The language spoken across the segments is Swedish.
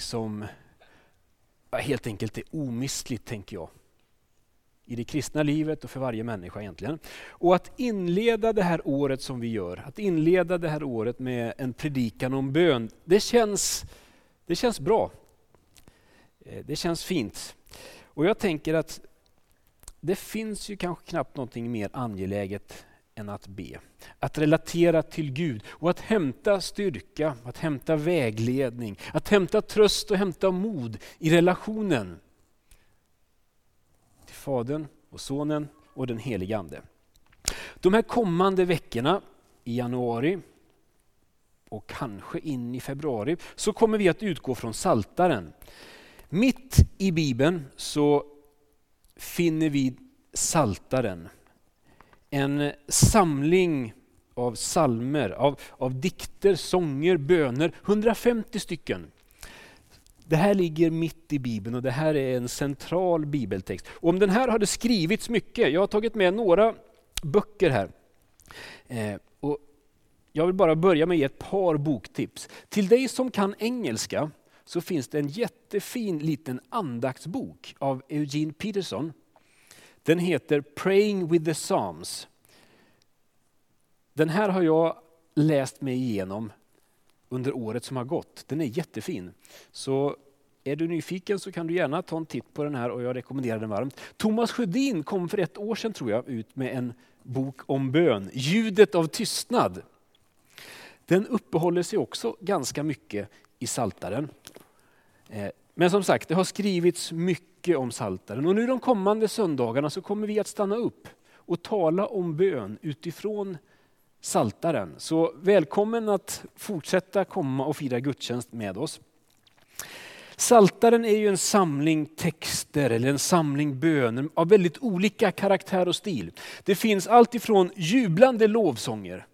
någonting som helt enkelt är omistligt, tänker jag. I det kristna livet och för varje människa egentligen. Och att inleda det här året som vi gör, att inleda det här året med en predikan om bön, det känns, det känns bra. Eh, det känns fint. Och jag tänker att det finns ju kanske knappt någonting mer angeläget än att be. Att relatera till Gud och att hämta styrka, att hämta vägledning, att hämta tröst och hämta mod i relationen till Fadern och Sonen och den helige Ande. De här kommande veckorna i januari och kanske in i februari så kommer vi att utgå från Saltaren. Mitt i Bibeln så finner vi Saltaren. En samling av salmer, av, av dikter, sånger, böner, 150 stycken. Det här ligger mitt i Bibeln och det här är en central bibeltext. Och om den här har det skrivits mycket. Jag har tagit med några böcker här. Eh, och jag vill bara börja med att ge ett par boktips. Till dig som kan engelska så finns det en jättefin liten andaktsbok av Eugene Peterson. Den heter Praying with the Psalms. Den här har jag läst mig igenom under året som har gått. Den är jättefin. Så är du nyfiken så kan du gärna ta en titt på den här och jag rekommenderar den varmt. Thomas Sjödin kom för ett år sedan tror jag ut med en bok om bön, Ljudet av tystnad. Den uppehåller sig också ganska mycket i Saltaren. Eh, men som sagt, det har skrivits mycket om Saltaren och nu de kommande söndagarna så kommer vi att stanna upp och tala om bön utifrån Saltaren. Så välkommen att fortsätta komma och fira gudstjänst med oss. Saltaren är ju en samling texter eller en samling böner av väldigt olika karaktär och stil. Det finns allt ifrån jublande lovsånger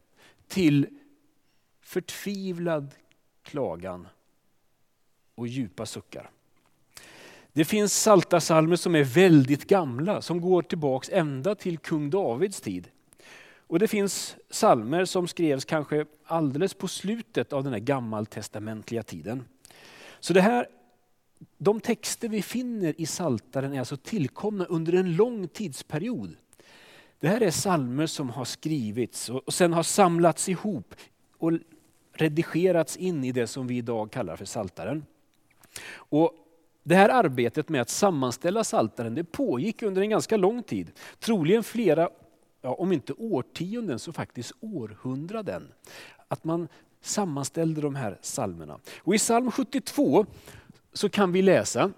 till förtvivlad klagan och djupa suckar. Det finns saltarsalmer som är väldigt gamla, som går tillbaks ända till kung Davids tid. Och det finns salmer som skrevs kanske alldeles på slutet av den här gammaltestamentliga tiden. Så det här, de texter vi finner i Saltaren är alltså tillkomna under en lång tidsperiod. Det här är salmer som har skrivits och sen har samlats ihop och redigerats in i det som vi idag kallar för Saltaren. Och det här arbetet med att sammanställa Saltaren det pågick under en ganska lång tid. Troligen flera ja, om inte årtionden så faktiskt århundraden. Att man sammanställde de här psalmerna. Och I psalm 72 så kan vi läsa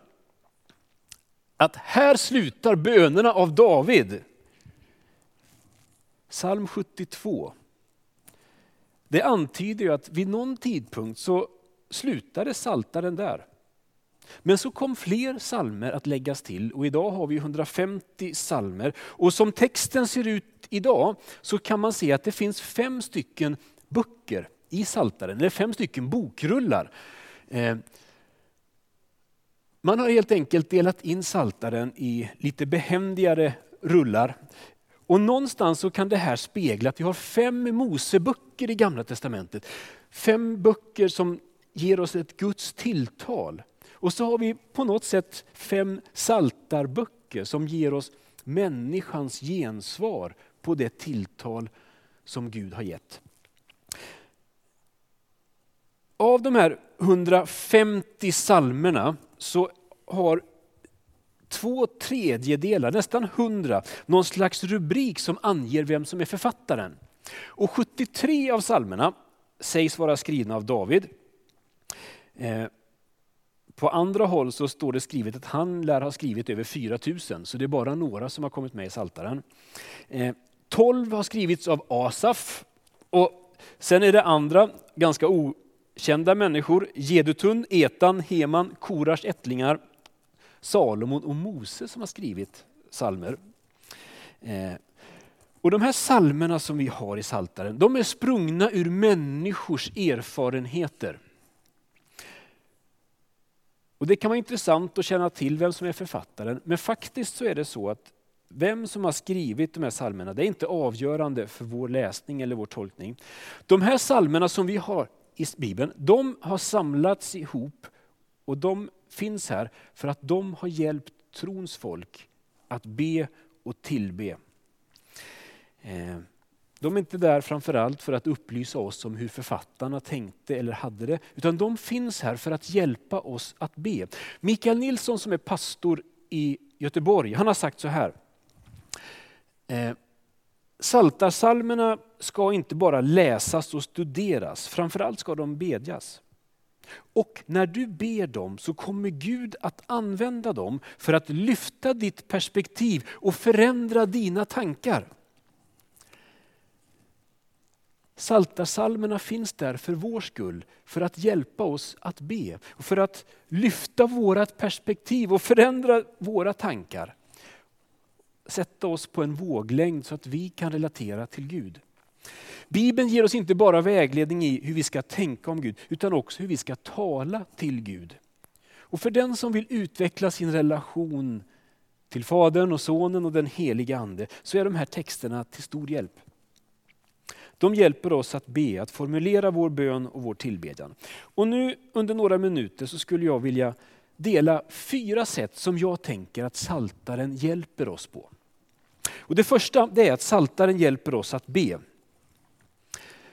att här slutar bönerna av David. Psalm 72. Det antyder ju att vid någon tidpunkt så slutade saltaren där. Men så kom fler salmer att läggas till och idag har vi 150 salmer. Och som texten ser ut idag så kan man se att det finns fem stycken böcker i Saltaren, eller fem stycken bokrullar. Eh, man har helt enkelt delat in Saltaren i lite behändigare rullar. Och någonstans så kan det här spegla att vi har fem Moseböcker i Gamla Testamentet. Fem böcker som ger oss ett Guds tilltal. Och så har vi på något sätt fem saltarböcker som ger oss människans gensvar på det tilltal som Gud har gett. Av de här 150 salmerna så har två tredjedelar, nästan 100, någon slags rubrik som anger vem som är författaren. Och 73 av salmerna sägs vara skrivna av David. Eh, på andra håll så står det skrivet att han lär ha skrivit över 4000, så det är bara några som har kommit med i Saltaren. Eh, 12 har skrivits av Asaf och sen är det andra ganska okända människor. Gedutun, Etan, Heman, Korars ättlingar, Salomon och Mose som har skrivit salmer. Eh, och de här salmerna som vi har i Saltaren, de är sprungna ur människors erfarenheter. Och Det kan vara intressant att känna till vem som är författaren, men faktiskt så är det så att vem som har skrivit de här salmerna, det är inte avgörande för vår läsning eller vår tolkning. De här salmerna som vi har i Bibeln, de har samlats ihop Och de finns här för att de har hjälpt trons folk att be och tillbe. Eh, de är inte där framförallt för att upplysa oss om hur författarna tänkte eller hade det, utan de finns här för att hjälpa oss att be. Mikael Nilsson som är pastor i Göteborg, han har sagt så här. Eh, Saltarsalmerna ska inte bara läsas och studeras, framförallt ska de bedjas. Och när du ber dem så kommer Gud att använda dem för att lyfta ditt perspektiv och förändra dina tankar. Saltarsalmerna finns där för vår skull, för att hjälpa oss att be. Och för att lyfta vårat perspektiv och förändra våra tankar. Sätta oss på en våglängd så att vi kan relatera till Gud. Bibeln ger oss inte bara vägledning i hur vi ska tänka om Gud, utan också hur vi ska tala till Gud. Och för den som vill utveckla sin relation till Fadern och Sonen och den helige Ande, så är de här texterna till stor hjälp. De hjälper oss att be, att formulera vår bön och vår tillbedjan. Och nu under några minuter så skulle jag vilja dela fyra sätt som jag tänker att saltaren hjälper oss på. Och det första det är att saltaren hjälper oss att be.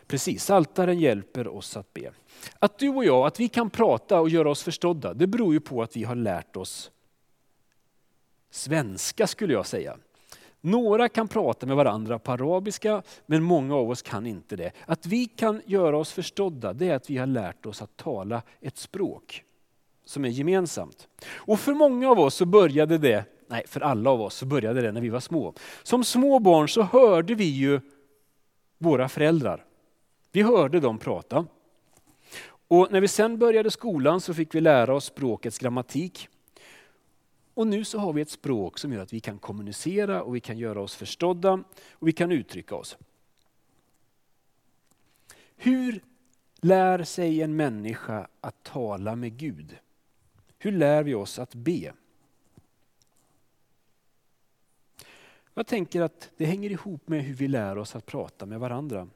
Precis, saltaren hjälper oss att be. Att du och jag, att vi kan prata och göra oss förstådda, det beror ju på att vi har lärt oss svenska skulle jag säga. Några kan prata med varandra på arabiska, men många av oss kan inte det. Att vi kan göra oss förstådda, det är att vi har lärt oss att tala ett språk som är gemensamt. Och för många av oss så började det, nej för alla av oss så började det när vi var små. Som små barn så hörde vi ju våra föräldrar. Vi hörde dem prata. Och när vi sen började skolan så fick vi lära oss språkets grammatik. Och nu så har vi ett språk som gör att vi kan kommunicera och vi kan göra oss förstådda och vi kan uttrycka oss. Hur lär sig en människa att tala med Gud? Hur lär vi oss att be? Jag tänker att det hänger ihop med hur vi lär oss att prata med varandra.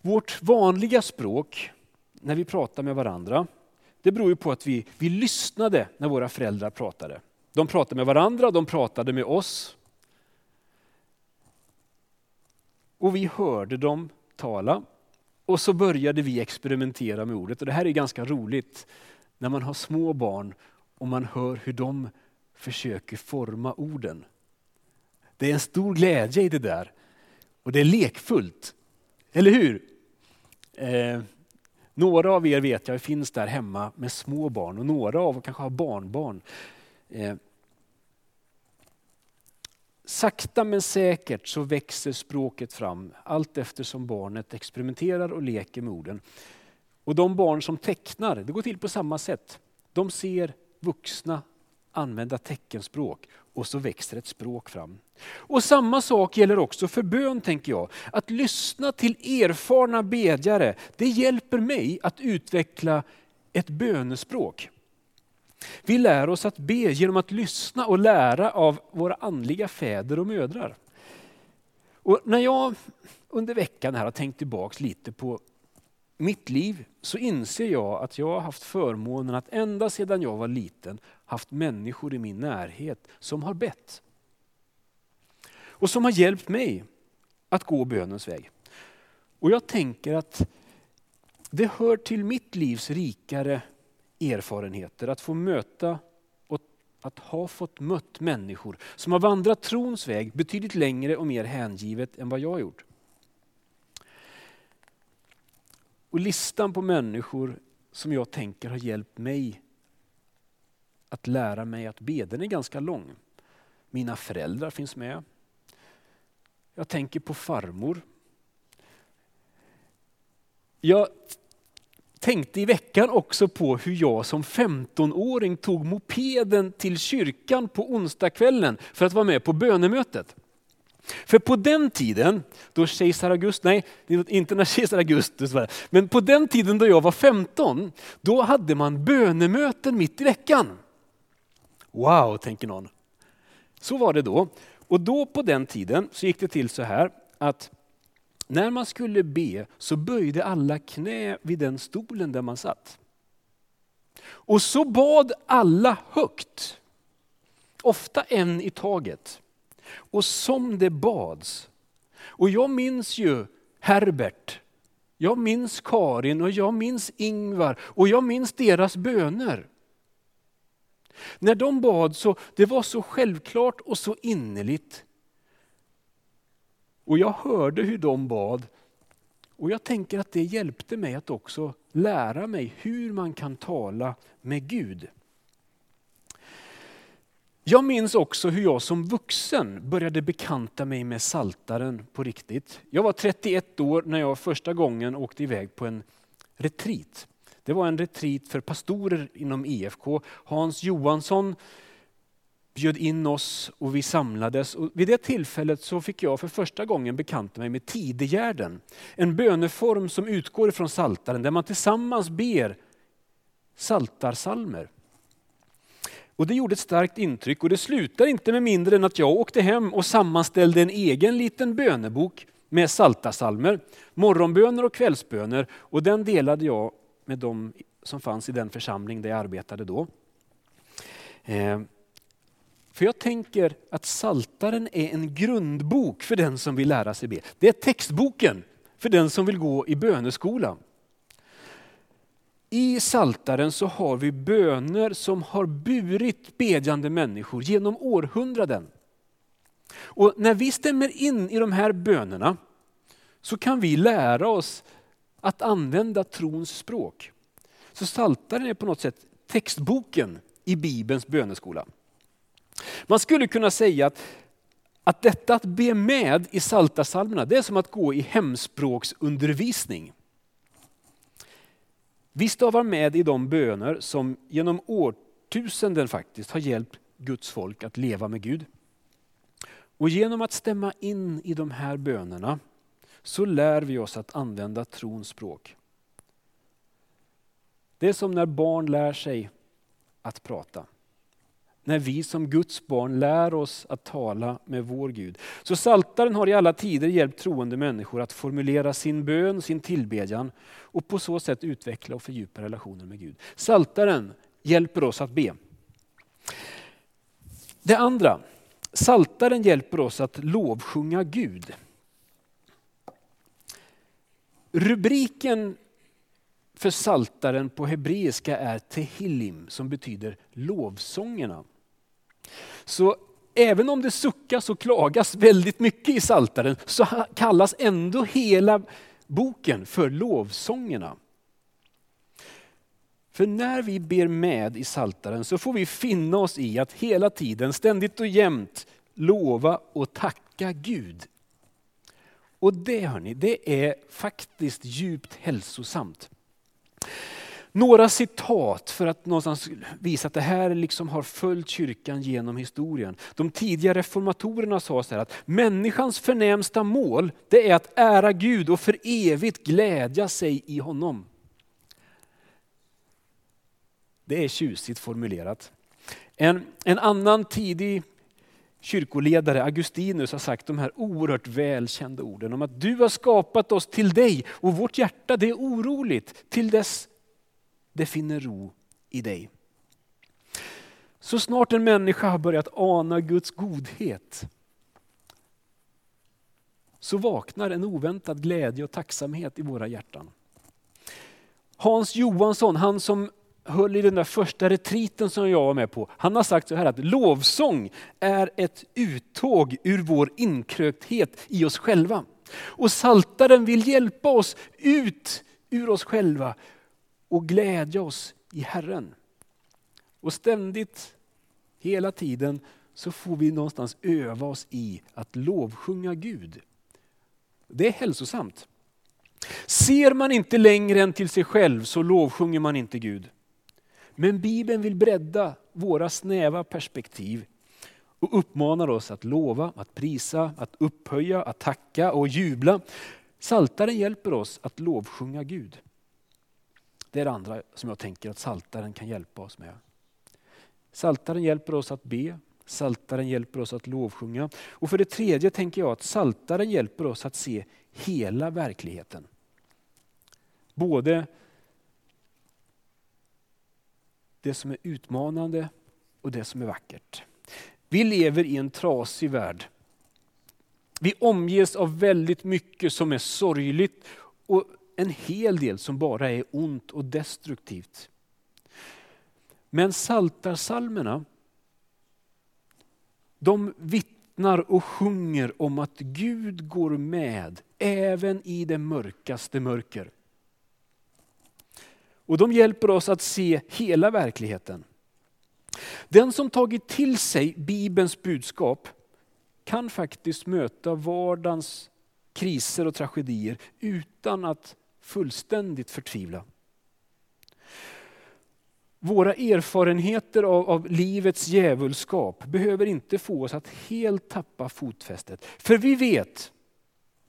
Vårt vanliga språk när vi pratar med varandra, det beror ju på att vi, vi lyssnade när våra föräldrar pratade. De pratade med varandra, de pratade med oss. Och vi hörde dem tala. Och så började vi experimentera med ordet. Och det här är ganska roligt när man har små barn och man hör hur de försöker forma orden. Det är en stor glädje i det där. Och det är lekfullt. Eller hur? Eh, några av er vet jag finns där hemma med små barn och några av er kanske har barnbarn. Eh, sakta men säkert så växer språket fram allt eftersom barnet experimenterar och leker med orden. Och de barn som tecknar, det går till på samma sätt. De ser vuxna använda teckenspråk och så växer ett språk fram. Och samma sak gäller också för bön tänker jag. Att lyssna till erfarna bedjare, det hjälper mig att utveckla ett bönespråk. Vi lär oss att be genom att lyssna och lära av våra andliga fäder och mödrar. Och när jag under veckan här har tänkt tillbaks lite på mitt liv så inser jag att jag har haft förmånen att ända sedan jag var liten haft människor i min närhet som har bett. Och som har hjälpt mig att gå bönens väg. Och jag tänker att det hör till mitt livs rikare erfarenheter att få möta och att ha fått mött människor som har vandrat trons väg betydligt längre och mer hängivet än vad jag har gjort. Och listan på människor som jag tänker har hjälpt mig att lära mig att be, den är ganska lång. Mina föräldrar finns med. Jag tänker på farmor. Jag tänkte i veckan också på hur jag som 15-åring tog mopeden till kyrkan på onsdagskvällen för att vara med på bönemötet. För på den tiden, då kejsar Augustus, nej inte när kejsar Augustus var men på den tiden då jag var 15, då hade man bönemöten mitt i veckan. Wow, tänker någon. Så var det då. Och då på den tiden så gick det till så här att när man skulle be så böjde alla knä vid den stolen där man satt. Och så bad alla högt, ofta en i taget. Och som det bads. Och jag minns ju Herbert, jag minns Karin och jag minns Ingvar och jag minns deras böner. När de bad så det var så självklart och så innerligt. Och jag hörde hur de bad och jag tänker att det hjälpte mig att också lära mig hur man kan tala med Gud. Jag minns också hur jag som vuxen började bekanta mig med saltaren på riktigt. Jag var 31 år när jag första gången åkte iväg på en retreat. Det var en retreat för pastorer inom IFK. Hans Johansson bjöd in oss och vi samlades. Och vid det tillfället så fick jag för första gången bekanta mig med tidegärden. En böneform som utgår från saltaren där man tillsammans ber saltarsalmer. Och det gjorde ett starkt intryck och det slutar inte med mindre än att jag åkte hem och sammanställde en egen liten bönebok med saltarsalmer, morgonböner och kvällsböner och den delade jag med de som fanns i den församling där jag arbetade då. Eh, för jag tänker att Saltaren är en grundbok för den som vill lära sig be. Det är textboken för den som vill gå i böneskola. I Saltaren så har vi böner som har burit bedjande människor genom århundraden. Och när vi stämmer in i de här bönerna så kan vi lära oss att använda trons språk. Så Saltaren är på något sätt textboken i Bibelns böneskola. Man skulle kunna säga att, att detta att be med i Saltarsalmerna, det är som att gå i hemspråksundervisning. Vi stavar med i de böner som genom årtusenden faktiskt har hjälpt Guds folk att leva med Gud. Och genom att stämma in i de här bönerna så lär vi oss att använda trons språk. Det är som när barn lär sig att prata. När vi som Guds barn lär oss att tala med vår Gud. Så Saltaren har i alla tider hjälpt troende människor att formulera sin bön, sin tillbedjan och på så sätt utveckla och fördjupa relationen med Gud. Saltaren hjälper oss att be. Det andra, Saltaren hjälper oss att lovsjunga Gud. Rubriken för saltaren på hebreiska är Tehillim som betyder lovsångerna. Så även om det suckas och klagas väldigt mycket i saltaren så kallas ändå hela boken för lovsångerna. För när vi ber med i saltaren så får vi finna oss i att hela tiden, ständigt och jämt lova och tacka Gud. Och det hörni, det är faktiskt djupt hälsosamt. Några citat för att någonstans visa att det här liksom har följt kyrkan genom historien. De tidiga reformatorerna sa så här att människans förnämsta mål det är att ära Gud och för evigt glädja sig i honom. Det är tjusigt formulerat. En, en annan tidig kyrkoledare, Augustinus, har sagt de här oerhört välkända orden om att du har skapat oss till dig och vårt hjärta det är oroligt till dess det finner ro i dig. Så snart en människa har börjat ana Guds godhet så vaknar en oväntad glädje och tacksamhet i våra hjärtan. Hans Johansson, han som höll i den där första retriten som jag var med på. Han har sagt så här att lovsång är ett uttåg ur vår inkrökthet i oss själva. Och saltaren vill hjälpa oss ut ur oss själva och glädja oss i Herren. Och ständigt, hela tiden, så får vi någonstans öva oss i att lovsjunga Gud. Det är hälsosamt. Ser man inte längre än till sig själv så lovsjunger man inte Gud. Men Bibeln vill bredda våra snäva perspektiv och uppmanar oss att lova, att prisa, att upphöja, att tacka och jubla. Saltaren hjälper oss att lovsjunga Gud. Det är det andra som jag tänker att Saltaren kan hjälpa oss med. Saltaren hjälper oss att be, Saltaren hjälper oss att lovsjunga. Och för det tredje tänker jag att Saltaren hjälper oss att se hela verkligheten. Både det som är utmanande och det som är vackert. Vi lever i en trasig värld. Vi omges av väldigt mycket som är sorgligt och en hel del som bara är ont och destruktivt. Men saltarsalmerna, de vittnar och sjunger om att Gud går med även i det mörkaste mörker. Och de hjälper oss att se hela verkligheten. Den som tagit till sig Bibelns budskap kan faktiskt möta vardagens kriser och tragedier utan att fullständigt förtvivla. Våra erfarenheter av, av, livets djävulskap behöver inte få oss att helt tappa fotfästet. För vi vet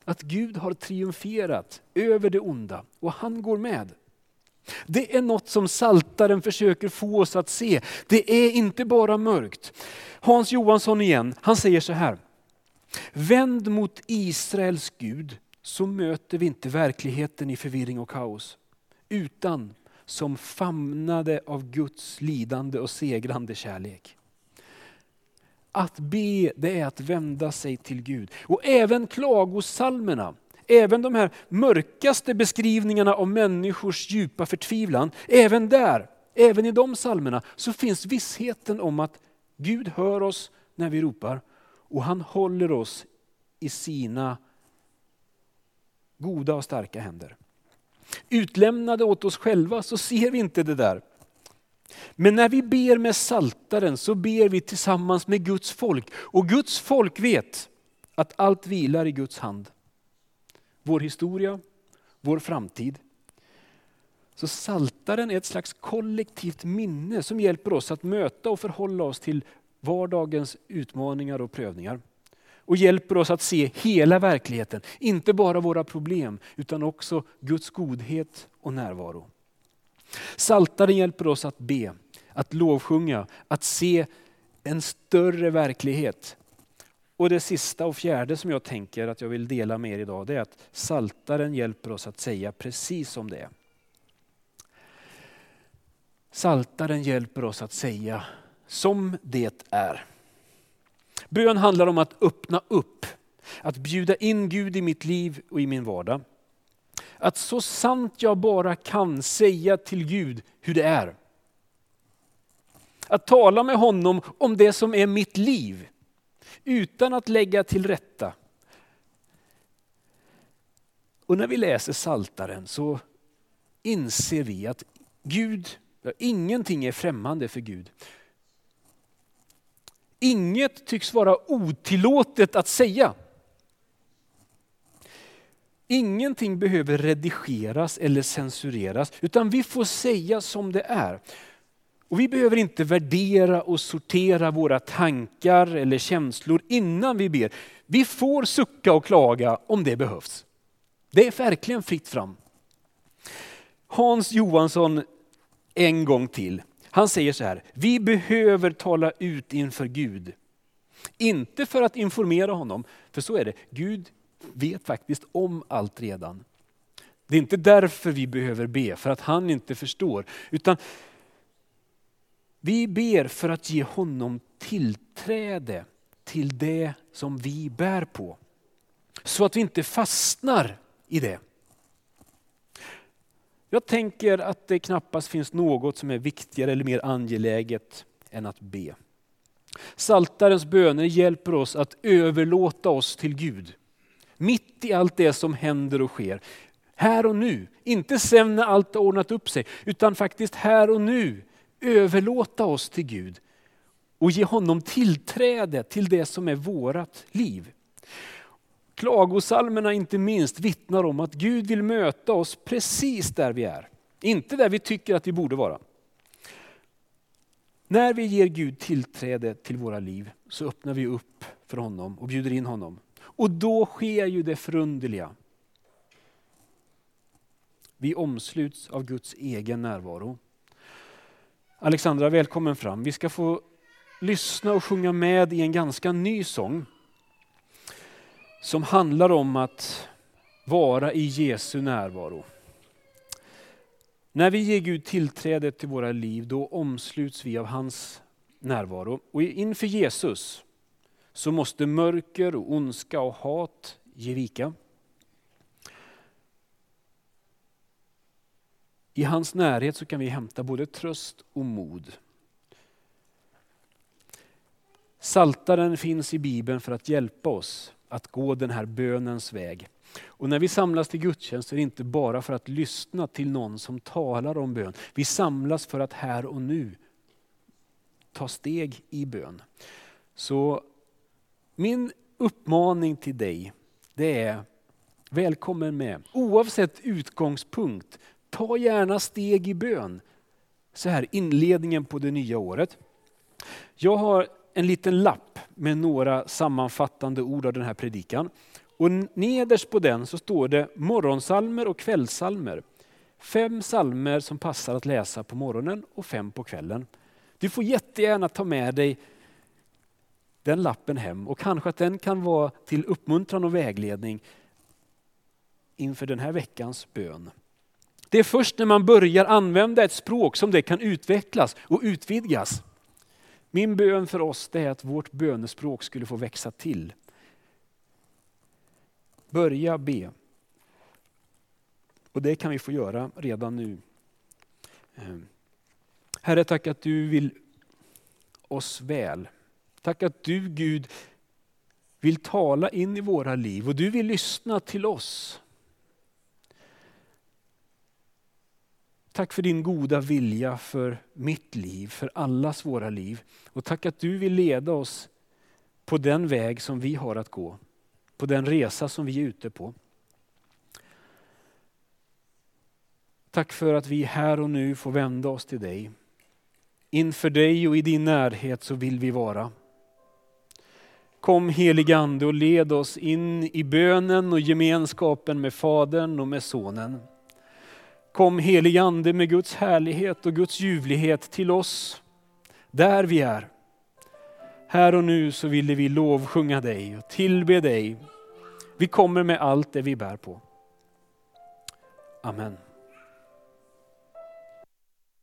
att Gud har triumferat över det onda och han går med. Det är något som saltaren försöker få oss att se. Det är inte bara mörkt. Hans Johansson igen, han säger så här. Vänd mot Israels Gud så möter vi inte verkligheten i förvirring och kaos. Utan som famnade av Guds lidande och segrande kärlek. Att be det är att vända sig till Gud. Och även klagosalmerna även de här mörkaste beskrivningarna av människors djupa förtvivlan, även där, även i de psalmerna, så finns vissheten om att Gud hör oss när vi ropar och han håller oss i sina goda och starka händer. Utlämnade åt oss själva så ser vi inte det där. Men när vi ber med saltaren så ber vi tillsammans med Guds folk. Och Guds folk vet att allt vilar i Guds hand vår historia, vår framtid. Så saltaren är ett slags kollektivt minne som hjälper oss att möta och förhålla oss till vardagens utmaningar och prövningar. Och hjälper oss att se hela verkligheten, inte bara våra problem utan också Guds godhet och närvaro. Saltaren hjälper oss att be, att lovsjunga, att se en större verklighet och det sista och fjärde som jag tänker att jag vill dela med er idag, det är att saltaren hjälper oss att säga precis som det är. Saltaren hjälper oss att säga som det är. Bön handlar om att öppna upp, att bjuda in Gud i mitt liv och i min vardag. Att så sant jag bara kan säga till Gud hur det är. Att tala med honom om det som är mitt liv utan att lägga till rätta. Och när vi läser Saltaren så inser vi att Gud, ingenting är främmande för Gud. Inget tycks vara otillåtet att säga. Ingenting behöver redigeras eller censureras, utan vi får säga som det är. Och vi behöver inte värdera och sortera våra tankar eller känslor innan vi ber. Vi får sucka och klaga om det behövs. Det är verkligen fritt fram. Hans Johansson en gång till. Han säger så här, vi behöver tala ut inför Gud. Inte för att informera honom, för så är det. Gud vet faktiskt om allt redan. Det är inte därför vi behöver be, för att han inte förstår. Utan vi ber för att ge honom tillträde till det som vi bär på. Så att vi inte fastnar i det. Jag tänker att det knappast finns något som är viktigare eller mer angeläget än att be. Saltarens böner hjälper oss att överlåta oss till Gud. Mitt i allt det som händer och sker. Här och nu, inte sen när allt har ordnat upp sig, utan faktiskt här och nu överlåta oss till Gud och ge honom tillträde till det som är vårat liv. Klagosalmerna inte minst vittnar om att Gud vill möta oss precis där vi är. Inte där vi tycker att vi borde vara. När vi ger Gud tillträde till våra liv så öppnar vi upp för honom och bjuder in honom. Och då sker ju det förunderliga. Vi omsluts av Guds egen närvaro. Alexandra, välkommen fram. Vi ska få lyssna och sjunga med i en ganska ny sång som handlar om att vara i Jesu närvaro. När vi ger Gud tillträde till våra liv, då omsluts vi av hans närvaro. Och inför Jesus så måste mörker, och ondska och hat ge vika. I hans närhet så kan vi hämta både tröst och mod. Saltaren finns i Bibeln för att hjälpa oss att gå den här bönens väg. Och när vi samlas till gudstjänst är det inte bara för att lyssna till någon som talar om bön. Vi samlas för att här och nu ta steg i bön. Så min uppmaning till dig det är välkommen med. Oavsett utgångspunkt, ta gärna steg i bön. Så här inledningen på det nya året. Jag har en liten lapp med några sammanfattande ord av den här predikan. Och nederst på den så står det morgonsalmer och kvällsalmer. Fem salmer som passar att läsa på morgonen och fem på kvällen. Du får jättegärna ta med dig den lappen hem och kanske att den kan vara till uppmuntran och vägledning inför den här veckans bön. Det är först när man börjar använda ett språk som det kan utvecklas och utvidgas. Min bön för oss är att vårt bönespråk skulle få växa till. Börja be. Och det kan vi få göra redan nu. Eh, Herre, tack att du vill oss väl. Tack att du Gud vill tala in i våra liv och du vill lyssna till oss. Tack för din goda vilja för mitt liv, för allas våra liv. Och tack att du vill leda oss på den väg som vi har att gå. På den resa som vi är ute på. Tack för att vi här och nu får vända oss till dig. Inför dig och i din närhet så vill vi vara. Kom helige Ande och led oss in i bönen och gemenskapen med Fadern och med Sonen. Kom heligande med Guds härlighet och Guds ljuvlighet till oss, där vi är. Här och nu så ville vi lovsjunga dig och tillbe dig. Vi kommer med allt det vi bär på. Amen.